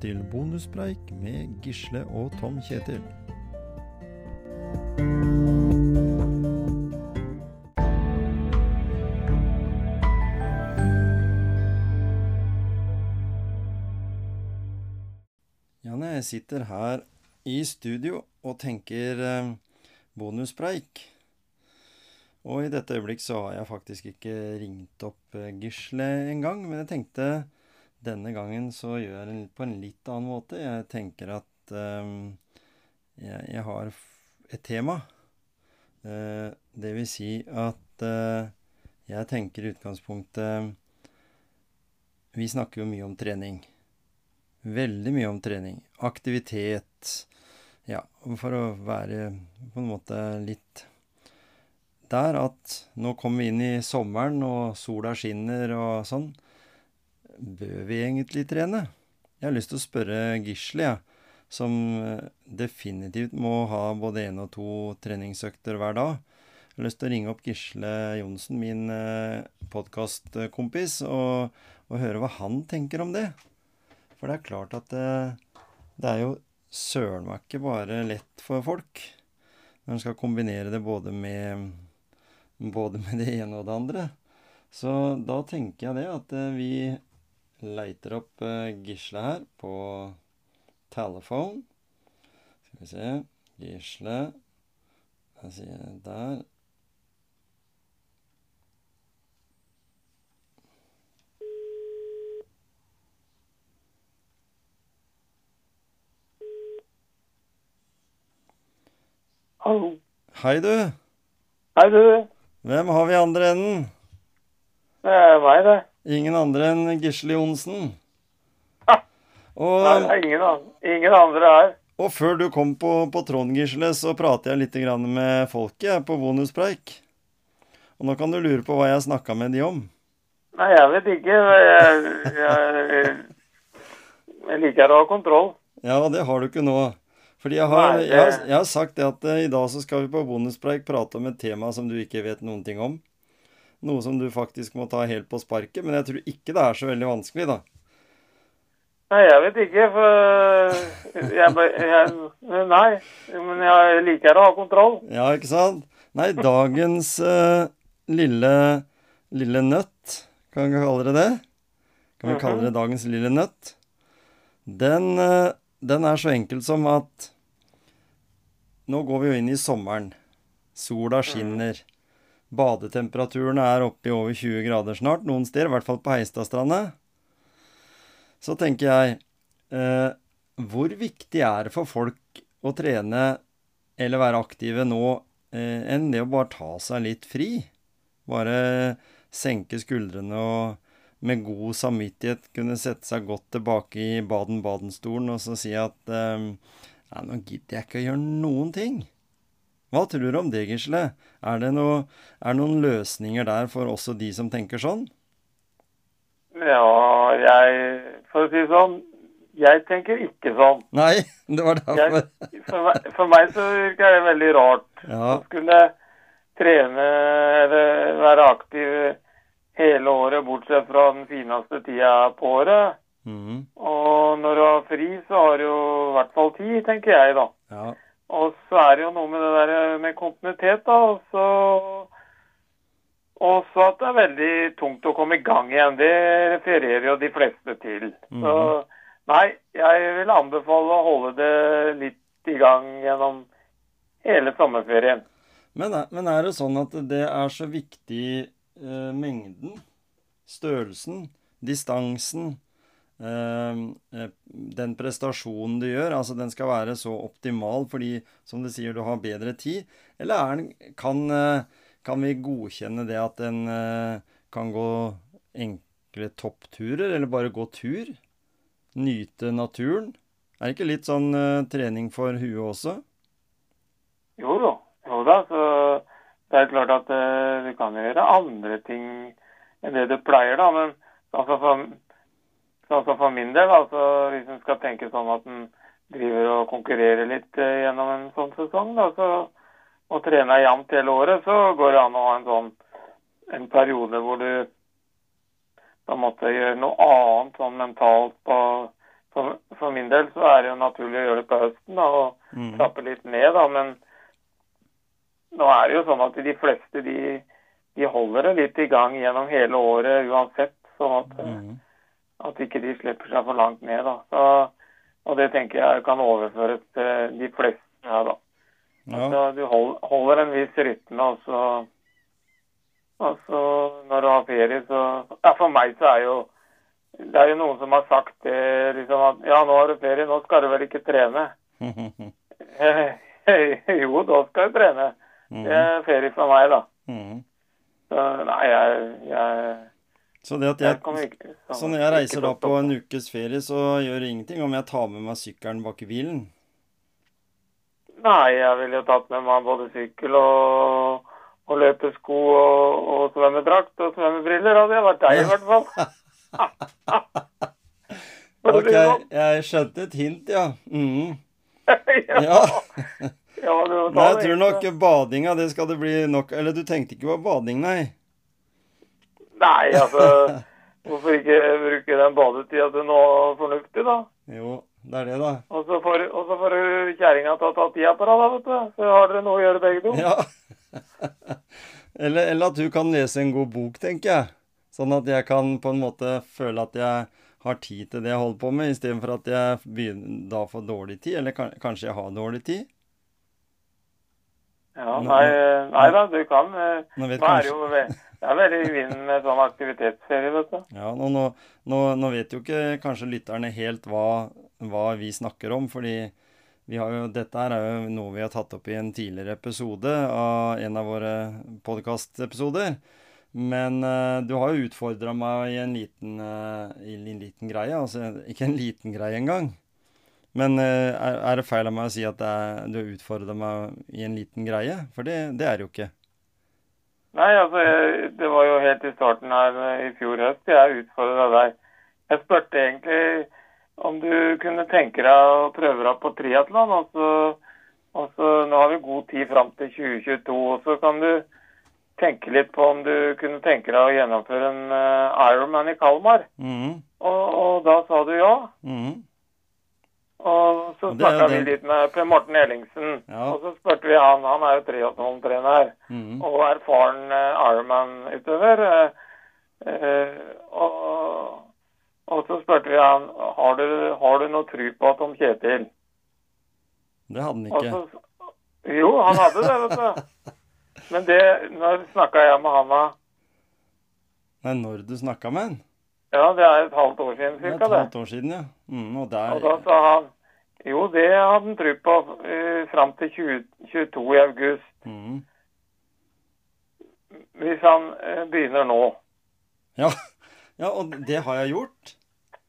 til bonuspreik med Gisle og Tom Kjetil. Ja, når jeg sitter her i studio og tenker eh, bonuspreik Og i dette øyeblikk så har jeg faktisk ikke ringt opp eh, Gisle engang, men jeg tenkte denne gangen så gjør jeg det på en litt annen måte. Jeg tenker at um, jeg, jeg har et tema. Uh, det vil si at uh, jeg tenker i utgangspunktet Vi snakker jo mye om trening. Veldig mye om trening. Aktivitet. Ja, for å være på en måte litt der at nå kommer vi inn i sommeren, og sola skinner og sånn. Bør vi egentlig trene? Jeg har lyst til å spørre Gisle, jeg, som eh, definitivt må ha både én og to treningsøkter hver dag. Jeg har lyst til å ringe opp Gisle Johnsen, min eh, podkastkompis, og, og høre hva han tenker om det. For det er klart at det, det er jo søren meg ikke bare lett for folk når en skal kombinere det både med, både med det ene og det andre. Så da tenker jeg det at eh, vi leiter opp eh, Gisle her på telefon. Skal vi se Gisle Jeg sier der. Hallo. Hei, du. Hei, du. Hvem har vi i andre enden? Det er meg, det. Ingen andre enn Gisle Johnsen. Og, Nei, det er ingen, an ingen andre her. og før du kom på, på Trond, Gisle, så prater jeg litt grann med folket på bonuspreik. Og nå kan du lure på hva jeg snakka med de om. Nei, jeg vet ikke. Jeg, jeg, jeg liker å ha kontroll. Ja, det har du ikke nå. Fordi jeg har, Nei, det- jeg har, jeg har sagt det at eh, i dag så skal vi på bonuspreik prate om et tema som du ikke vet noen ting om. Noe som du faktisk må ta helt på sparket, men jeg tror ikke det er så veldig vanskelig, da. Nei, jeg vet ikke, for jeg, ba- jeg, Nei, men jeg liker å ha kontroll. Ja, ikke sant? Nei, dagens uh, lille, lille nøtt, kan vi kalle det det? Kan vi kalle det dagens lille nøtt? Den, uh, den er så enkel som at nå går vi jo inn i sommeren. Sola skinner. Badetemperaturen er oppe i over 20 grader snart, noen steder, i hvert fall på Heistadstranda. Så tenker jeg, eh, hvor viktig er det for folk å trene eller være aktive nå eh, enn det å bare ta seg litt fri? Bare senke skuldrene og med god samvittighet kunne sette seg godt tilbake i Baden-Baden-stolen og så si at eh, Nei, nå gidder jeg ikke å gjøre noen ting. Hva tror du om det, Gisle? Er det, noe, er noen løsninger der for også de som tenker sånn? Ja, jeg For å si det sånn, jeg tenker ikke sånn. Nei, det var derfor. Jeg, for, meg, for meg så virker det veldig rart. Ja, å skulle trene eller være aktiv hele året, bortsett fra den fineste tida på året. Mm. Og når du har fri, så har du jo i hvert fall tid, tenker jeg, da. ja, Og så er det jo noe med det der med kontinuitet, da. Og så også at det er veldig tungt å komme i gang igjen. Det refererer jo de fleste til. Så nei, jeg vil anbefale å holde det litt i gang gjennom hele sommerferien. Men, men er det sånn at det er så viktig eh, mengden, størrelsen, distansen, eh, eh, den prestasjonen du gjør, altså den skal være så optimal fordi, som du sier, du har bedre tid? Eller er den, kan, eh, kan vi godkjenne det at en eh, kan gå enkle toppturer, eller bare gå tur? Nyte naturen? Er det ikke litt sånn eh, trening for huet også? Jo da. Jo da, så det er klart at eh, du kan gjøre andre ting enn det du pleier, da. Men altså for, sånn som for min del, altså hvis en skal tenke sånn at en driver og konkurrerer litt eh, gjennom en sånn sesong, da, så, og trener jevnt hele året, så går det an å ha en sånn en periode hvor du på en måte gjør noe annet sånn mentalt på for, for min del så er det jo naturlig å gjøre det på høsten da, og Mm. trappe litt ned, da. Men nå er det jo sånn at de fleste de, de holder det litt i gang gjennom hele året uansett. Sånn at, Mm. At ikke de slipper seg for langt ned. da. Så, og det tenker jeg kan overføres til de fleste. her, da. Ja. Altså, du hold, holder en viss rytme, og så, og så når du har ferie, så Ja, for meg så er jo Det er jo noen som har sagt det, liksom at ja, nå har du ferie, nå skal du vel ikke trene? jo, da skal jeg trene. Det er ferie for meg, da. Mm. Så nei, jeg, jeg, Så jeg Så når jeg reiser da på en ukes ferie, så gjør det ingenting om jeg tar med meg sykkelen bak i bilen? Nei, jeg ville jo tatt med meg både sykkel og, og løpesko og, og svømmedrakt og svømmebriller. Hadde jeg vært deg, i hvert fall. Ok, jeg skjønte et hint, ja. Mm. ja. Ja. Men jeg tror nok badinga, det skal det bli nok Eller du tenkte ikke på bading, nei? Nei, altså Hvorfor ikke bruke den badetida til noe fornuftig, da? Jo, det er det, da. Og så får, og så får du kjerringa til å ta tida på deg, da, vet du. Så har dere noe å gjøre begge to. Ja. eller, eller at du kan lese en god bok, tenker jeg. Sånn at jeg kan på en måte føle at jeg har tid til det jeg holder på med, istedenfor at jeg begynner da får dårlig tid. Eller kanskje jeg har dårlig tid. Ja, nei, nei da, du kan. eh, Nå vet Nå er jo det er veldig i vinden med sånn aktivitetsserie, vet du. Ja, nå, nå, nå, vet jo ikke kanskje lytterne helt hva, hva vi snakker om, fordi vi har jo, dette er jo noe vi har tatt opp i en tidligere episode av en av våre podkastepisoder. Men uh, du har jo utfordra meg i en liten, uh, i en liten greie. Altså ikke en liten greie engang. Men eh, er, det feil av meg å si at er, du utfordra meg i en liten greie? For det, det er det jo ikke. Nei, altså, jeg- det var jo helt i starten her eh, i fjor høst jeg utfordra deg. Jeg spurte egentlig om du kunne tenke deg å prøve deg på triatlon. Og så, og så nå har vi god tid fram til 2022, og så kan du tenke litt på om du kunne tenke deg å gjennomføre en eh, Ironman i Kalmar. Mm. Og, og da sa du ja. mhm. Og så snakka vi litt med Per Morten Ellingsen. Ja. Og så spurte vi han, han er jo triatlon-trener mhm. og erfaren eh, Ironman-utøver. eh, eh, og, og så spurte vi han har du, har du noe tro på Tom Kjetil. Det hadde han ikke. så, jo, han hadde det, vet du. Men det, når snakka jeg med han da? Nei, når du snakka med han? Ja, det er et halvt år siden Det er et halvt år siden, ja. Mm, og der Og da sa han jo, det hadde han tro på uh, fram til 22 i august. mm. Hvis han uh, begynner nå. ja. ja, og det har jeg gjort.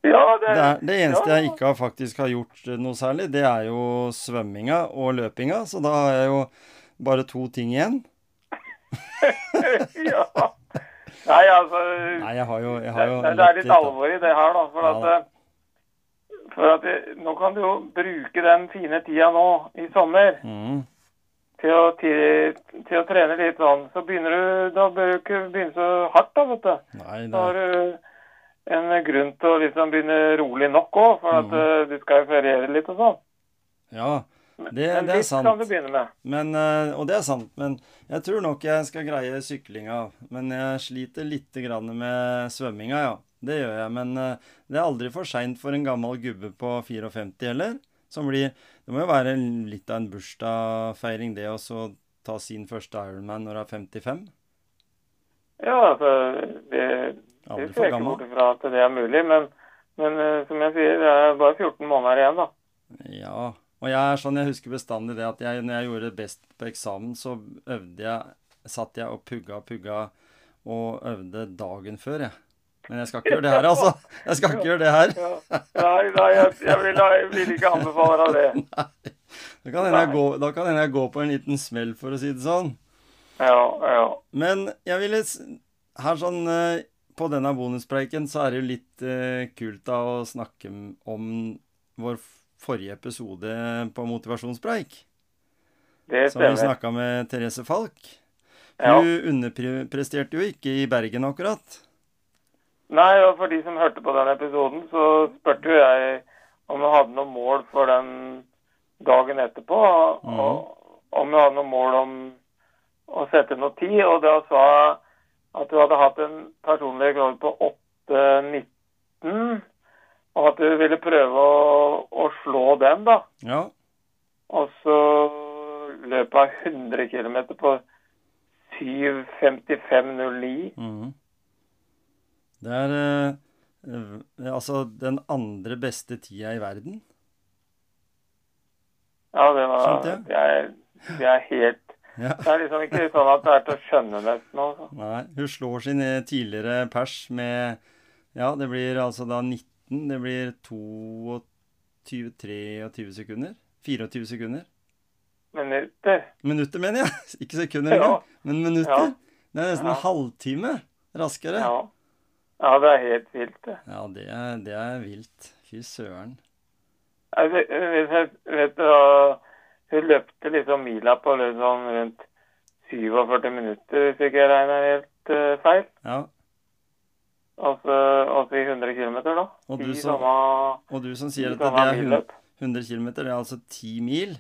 Ja, det, Det, er, det eneste ja. jeg ikke har faktisk har gjort eh, noe særlig, det er jo svømminga og løpinga. Så da har jeg jo bare to ting igjen. ja. Nei, altså Nei, jeg har jo, jeg det, har jo det, det er litt, litt alvor i det her, da. For Ja, at, da. eh, for at jeg, nå kan du jo bruke den fine tida nå i sommer Mm. til å, til, til å trene litt sånn. Så begynner du Da bør du ikke begynne så hardt, da, vet du. Nei, Da har du en grunn til å liksom begynne rolig nok òg, for at Mhm. eh, du skal jo feriere litt og sånn. ja, det, det er sant. Men, eh, og det er sant. Men jeg tror nok jeg skal greie syklinga. Men jeg sliter litt grann med svømminga, ja. Det gjør jeg. Men eh, det er aldri for seint for en gammel gubbe på 54 heller. Som blir Det må jo være litt av en bursdagsfeiring, det å så ta sin første Ironman når du er 55. Ja, altså det, det ser jeg ikke bort fra at det er mulig, men, men eh, som jeg sier, det er bare 14 måneder igjen, da. Ja. Og jeg er sånn, jeg husker bestandig det at jeg, når jeg gjorde det best på eksamen, så øvde jeg Satt jeg og pugga og pugga og øvde dagen før, jeg. Men jeg skal ikke gjøre det her, altså. Jeg skal ikke gjøre det her. Nei, nei jeg, jeg, vil, jeg vil ikke anbefale deg det. Da kan hende jeg, gå- da kan jeg går på en liten smell, for å si det sånn. Ja, ja. Men jeg ville Her sånn eh, På denne bonuspreiken så er det jo litt eh, kult da å snakke om vår forrige episode på motivasjonspreik. Det Som vi stemmer. snakka med Therese Falk. Ja. Hun underpresterte jo ikke i Bergen akkurat. Nei, og for de som hørte på den episoden, så spurte jo jeg om hun hadde noe mål for den dagen etterpå. Mhm. Og om hun hadde noe mål om å sette noe tid. Og da sa jeg at hun hadde hatt en personlig rekord på 8.19. Og at hun ville prøve å, å slå den, da. Ja. Og så løp hun 100 km på 7.55,09. Mm. Det er eh, eh, altså den andre beste tida i verden. Ja, det var Skjønt, ja. det er, det er helt Ja. Det er liksom ikke sånn at det er til å skjønne nesten. Altså. Nei, hun slår sin eh, tidligere pers med Ja, det blir altså da 19. Det blir 22-23 sekunder. 24 sekunder. Minutter. Minutter, mener jeg. Ikke sekunder Ja. men minutter. Ja. Det er nesten Ja. en halvtime raskere. Ja. ja, det er helt vilt, det. Ja, det er, det er vilt. Fy søren. Vet, jeg vet du Hun løpte liksom mila på liksom rundt 47 minutter, hvis ikke jeg regner helt eh, feil. Ja. Altså, altså i 100 km, da. Og du som- samme, Og du som sier at det er 100, milløp. 100 km, det er altså 10 mil.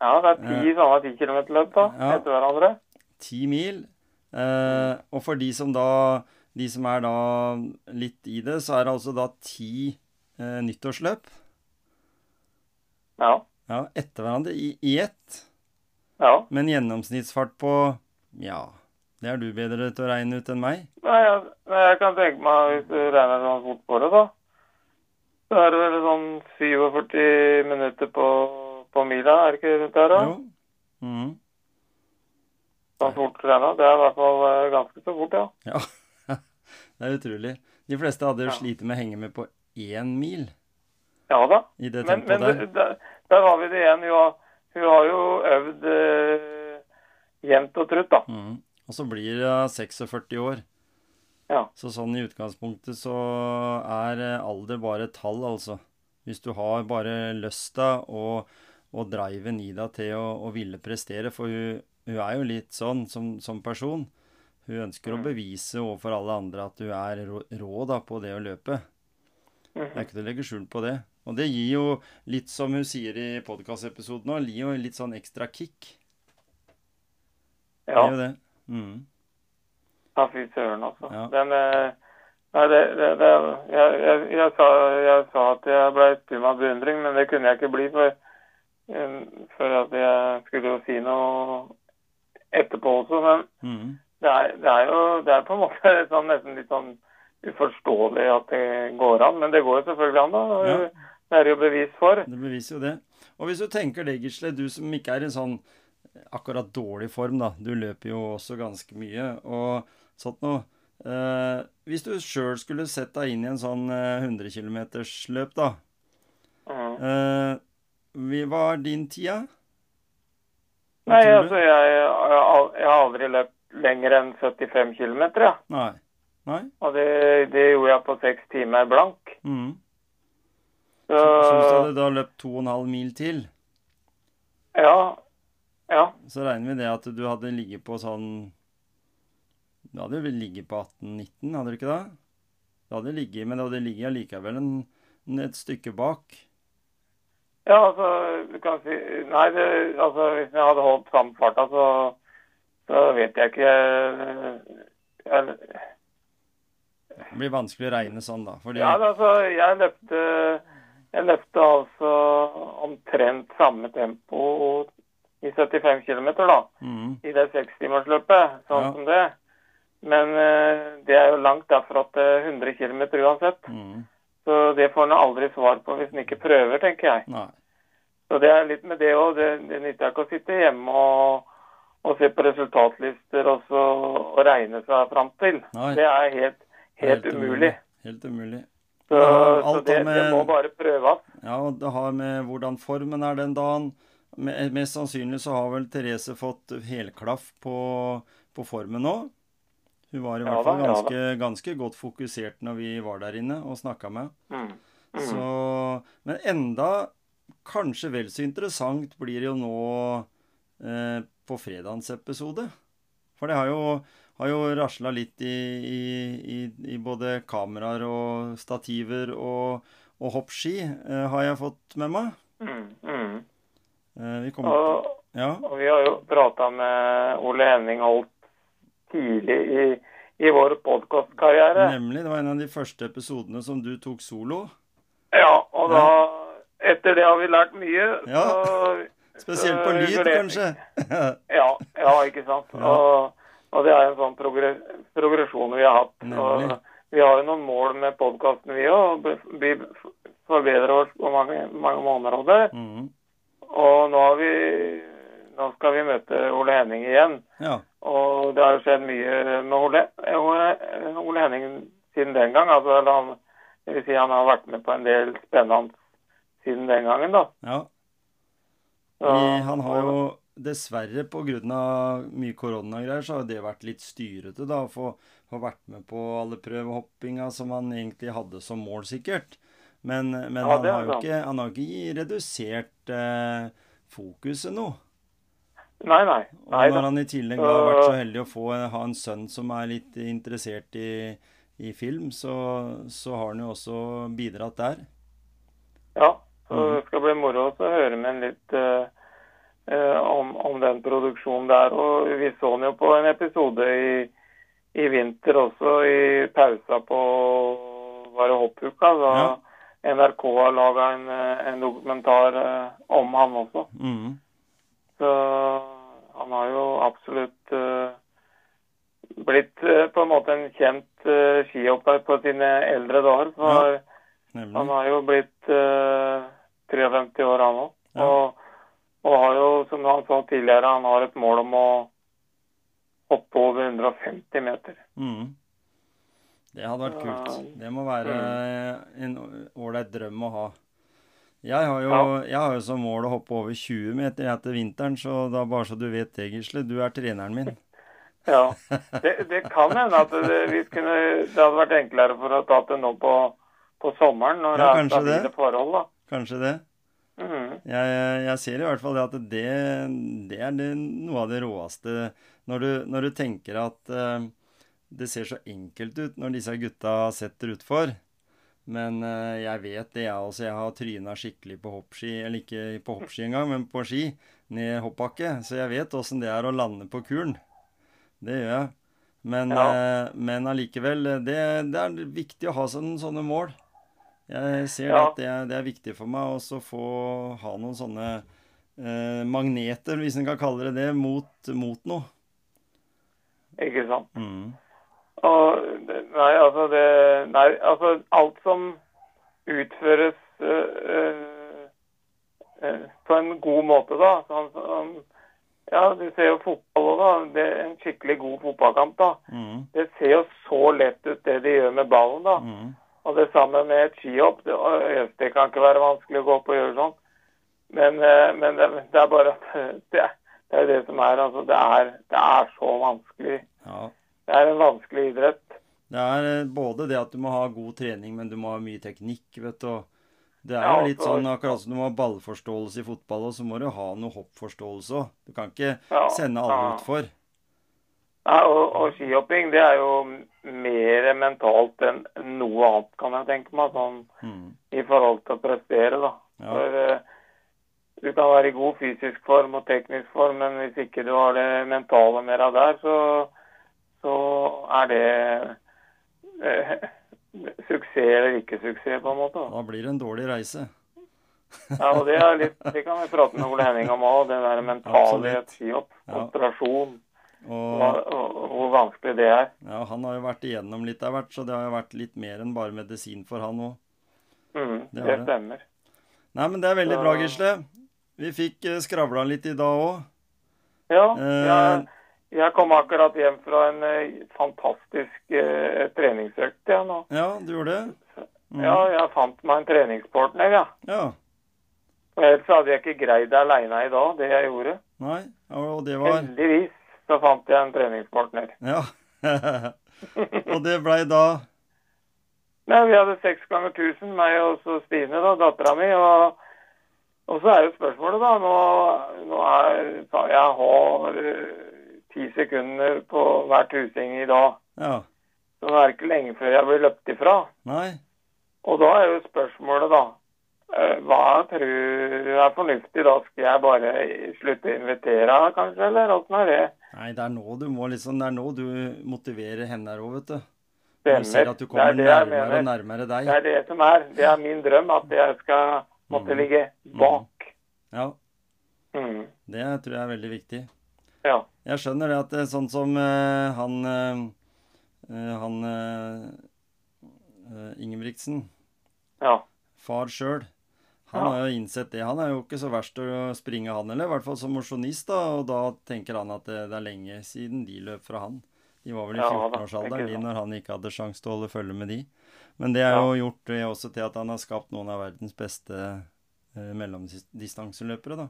Ja, det er ti samme 10 km-løp da, Ja. etter hverandre. 10 mil. Eh, og for de som da De som er da litt i det, så er det altså da ti eh, nyttårsløp. Ja. Ja, etter hverandre i, i ett. ja. Med en gjennomsnittsfart på Ja, det er du bedre til å regne ut enn meg. Nei, jeg, jeg kan tenke meg, hvis du regner sånn fort på det, da, så er det vel sånn 47 minutter på, på mila, er det ikke rundt der, da? Jo. Mhm. Sånn fort regna. Det er i hvert fall eh, ganske så fort, ja. Ja. det er utrolig. De fleste hadde jo Ja. slitt med å henge med på én mil Ja da. i det Men, men der. der, der har vi det igjen. Hun har, hun har jo øvd eh, jevnt og trutt, da. Mhm. Og så blir hun 46 år. Ja. Så sånn i utgangspunktet så er eh, alder bare et tall, altså. Hvis du har bare lysta og, og driven i deg til å, å ville prestere, for hun, hun er jo litt sånn som, som person. Hun ønsker å Mm. bevise overfor alle andre at hun er rå, rå da, på det å løpe. Det er ikke til å legge skjul på det. Og det gir jo litt, som hun sier i podkastepisoden nå, litt sånn ekstra kick. Det Ja, er jo det. Mhm. ja fy søren, altså. Ja. Den eh, Nei, det, det, det jeg, jeg, jeg, sa, jeg sa at jeg ble stum av beundring, men det kunne jeg ikke bli, for, eh, for at jeg skulle jo si noe etterpå også. Men mm. det er, det er jo det er på en måte sånn, nesten litt sånn uforståelig at det går an. Men det går jo selvfølgelig an, da. Ja. Det er jo bevis for. Det beviser jo det. Og hvis du tenker det, Gisle, du som ikke er en sånn akkurat dårlig form, da. Du løper jo også ganske mye og sånt noe. Eh, hvis du sjøl skulle sett deg inn i en sånn eh, 100 km-løp, da. Mhm. Eh, hva er din? Hva Nei, altså jeg, jeg, har- aldri løpt lenger enn 75 km, ja. Nei. Nei? Og det, det gjorde jeg på seks timer blank. Mm. Så, Så, så du hadde da løpt 2,5 mil til, ja. Så regner vi det at du hadde ligget på sånn Du hadde vel ligget på 18-19, hadde du ikke det? Du hadde ligget, men du hadde ligget allikevel et stykke bak. Ja, altså, du kan si Nei, det, altså, hvis jeg hadde holdt samme farta, så, så vet jeg ikke jeg, Det blir vanskelig å regne sånn, da. Fordi Ja, altså, jeg løpte Jeg løpte altså omtrent samme tempo i 75 km, da. Mm. I det sekstimersløpet, sånn Ja. som det. Men uh, det er jo langt derfra til 100 km uansett. Mm. Så det får en aldri svar på hvis en ikke prøver, tenker jeg. Nei. Så det er litt med det òg. Det, det nytter ikke å sitte hjemme og, og se på resultatlister og så og regne seg fram til. Nei. Det er helt, helt, umulig. Helt umulig. Så, så det, med- det må bare prøves. Ja, og det har med hvordan formen er den dagen. Me- Mest sannsynlig så har vel Therese fått helklaff på, på formen nå. Hun var i hvert fall ganske, ganske godt fokusert når vi var der inne og snakka med. Mm. Mm. Så, men enda kanskje vel så interessant blir det jo nå eh, på fredagens episode. For det har jo, har jo rasla litt i, i, i, i både kameraer og stativer og, og hoppski eh, har jeg fått med meg. Mm, mm. Eh, vi kommer Og, Ja. og vi har jo prata med Ole Henning Holt tidlig i, i vår podkastkarriere. Nemlig. Det var en av de første episodene som du tok solo. Ja, og da Etter det har vi lært mye. Ja. så- Spesielt på lyd, gleder- kanskje. Ja, ja, ikke sant. Ja. Og, og det er en sånn progresjon vi har hatt. Vi har jo noen mål med podkasten, vi òg. Vi forbedrer oss på mange, mange områder. Mhm. Og nå vi Nå skal vi møte Ole Henning igjen. Ja. Og det har jo skjedd mye med Ole, Ole, Henning siden den gang. Altså, han, det vil si han har vært med på en del spennende siden den gangen, da. ja. Så- han har jo dessverre pga. mye koronagreier, så har det vært litt styrete, da. Å få, få vært med på alle prøvehoppinga som han egentlig hadde som mål, sikkert. Men, men Ja, han har jo ikke, han har ikke redusert eh, fokuset noe. Nei, nei. Og når han i tillegg har vært så heldig å få ha en sønn som er litt interessert i, i film, så, så har han jo også bidratt der. Ja, så mm. det skal bli moro å høre med en litt eh, eh, om, om den produksjonen der. Og vi så han jo på en episode i, i vinter også, i pausa på Var det Hoppuka? Da Ja. NRK har laga en, eh, en dokumentar eh, om han også. Mm. Så han har jo absolutt eh, blitt på en måte en kjent uh, skihopper på sine eldre dager. Så ja, han har jo blitt uh, 53 år, han òg. Ja. Og, og har jo, som han sa tidligere, han har et mål om å hoppe over 150 meter. Mhm. Det hadde vært kult. Det må være en ålreit drøm å ha. Jeg har, jo, jeg har jo som mål å hoppe over 20 meter etter vinteren, så da bare så du vet det, Gisle. Du er treneren min. Ja, det, det kan hende at det, vi kunne, det hadde vært enklere for å ta det nå på, på sommeren, når Ja, det er stabile forhold. da. Kanskje det? Mhm. Jeg, jeg ser i hvert fall det at det, det er det, noe av det råeste når du, når du tenker at eh, det ser så enkelt ut når disse gutta setter utfor. Men eh, jeg vet det, jeg også. Jeg har tryna skikkelig på hoppski, eller ikke på hoppski engang, men på ski, ned hoppbakke. Så jeg vet åssen det er å lande på kuren. Det gjør jeg. Men, Ja. eh, men allikevel, det, det er viktig å ha sånne, sånne mål. Jeg ser Ja. at det er, det er viktig for meg også å få ha noen sånne eh, magneter, hvis en kan kalle det det, mot, mot noe. Ikke sant. Mm. Og, nei, altså det Nei, altså alt som utføres øh, øh, på en god måte, da. Sånn som Ja, du ser jo fotball òg, da. Det er en skikkelig god fotballkamp, da. Mm. Det ser jo så lett ut, det de gjør med ballen, da. Mm. Og det samme med et skihopp. Det, det kan ikke være vanskelig å gå opp og gjøre sånn. Men, men det, det er bare at det, det er det som er. Altså, det er, det er så vanskelig. Ja. Det er en vanskelig idrett. Det er eh, både det at du må ha god trening, men du må ha mye teknikk, vet du. Det er jo litt sånn akkurat som du må ha ballforståelse i fotball, og så må du ha noe hoppforståelse òg. Du kan ikke Ja, sende alle ja. utfor. Ja, og, og skihopping det er jo mer mentalt enn noe annet, kan jeg tenke meg, sånn Mm. i forhold til å prestere. da. Ja. For eh, Du kan være i god fysisk form og teknisk form, men hvis ikke du har det mentale mer av der, så, så er det eh, suksess eller ikke suksess, på en måte. da. Blir det en dårlig reise. Ja, og Det litt, det kan vi prate med Ole Henning om òg, det der mentale et skihopp. Ja. Konsentrasjon, Og og, hvor vanskelig det er. ja, han har jo vært igjennom litt av hvert, så det har jo vært litt mer enn bare medisin for han òg. Mm, Det det, stemmer. Nei, men det er veldig bra, Gisle. Vi fikk eh, skravla litt i dag òg. Ja, Eh, jeg, kom akkurat hjem fra en eh, fantastisk eh, treningsøkt ja, nå. Ja, du gjorde det? Mm. Ja, jeg fant meg en treningspartner, ja. ja. Og ellers hadde jeg ikke greid det aleine i dag, det jeg gjorde. Nei, og det var Heldigvis så fant jeg en treningspartner. Ja. og det blei da Nei, Vi hadde seks ganger tusen, meg og så Stine, da, dattera mi. Og, og så er jo spørsmålet, da Nå, nå er, jeg har eh, ti sekunder på hver tusing i dag. Ja. Så det er ikke lenge før jeg blir løpt ifra. Nei. Og da er jo spørsmålet, da eh, Hva tror du er fornuftig? Da skal jeg bare slutte å invitere, kanskje? Eller åssen er det? Nei, det er nå du må liksom Det er nå du motiverer henne òg, vet du. Stemmer. du ser at du er kommer det det nærmere og nærmere deg. Det er det som er. Det er min drøm, at jeg skal måtte Mm. ligge bak. Ja, Mm. det tror jeg er veldig viktig. Ja. Jeg skjønner det at det er sånn som uh, han eh, eh, Han eh, eh, Ingebrigtsen, Ja. far sjøl, han Ja. har jo innsett det. Han er jo ikke så verst å springe, han heller. I hvert fall som mosjonist, da. Og da tenker han at det, det er lenge siden de løp fra han. De var vel i 14-årsalderen tenker de når han ikke hadde sjanse til å holde følge med de. Men det Ja. jo gjort det også til at han har skapt noen av verdens beste eh, mellomdistanseløpere, da.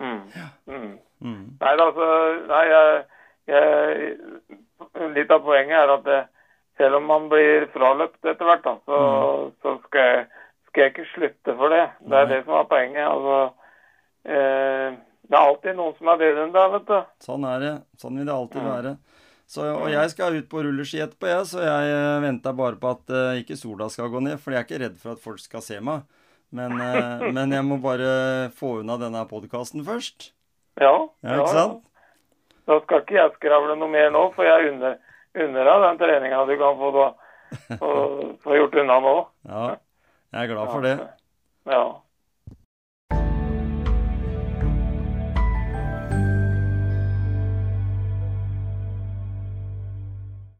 Mm. Mm. Mm. Nei, altså, nei jeg, jeg, Litt av poenget er at det, selv om man blir fraløpt etter hvert, da, så, så skal, jeg, skal jeg ikke slutte for det. Det er Nei. det som er poenget. Altså, eh, det er alltid noen som er bedre enn deg, vet du. Sånn er det. Sånn vil det alltid Mm. være. Så, og jeg skal ut på rulleski etterpå, jeg, så jeg eh, venter bare på at uh, ikke sola skal gå ned. For jeg er ikke redd for at folk skal se meg. Men, eh, men jeg må bare få unna denne podkasten først. Ja, Ja, ikke sant? Da skal ikke jeg skravle noe mer nå, for jeg unner deg den treninga du kan få, da, få, få gjort unna nå. Ja, jeg er glad for det. Ja.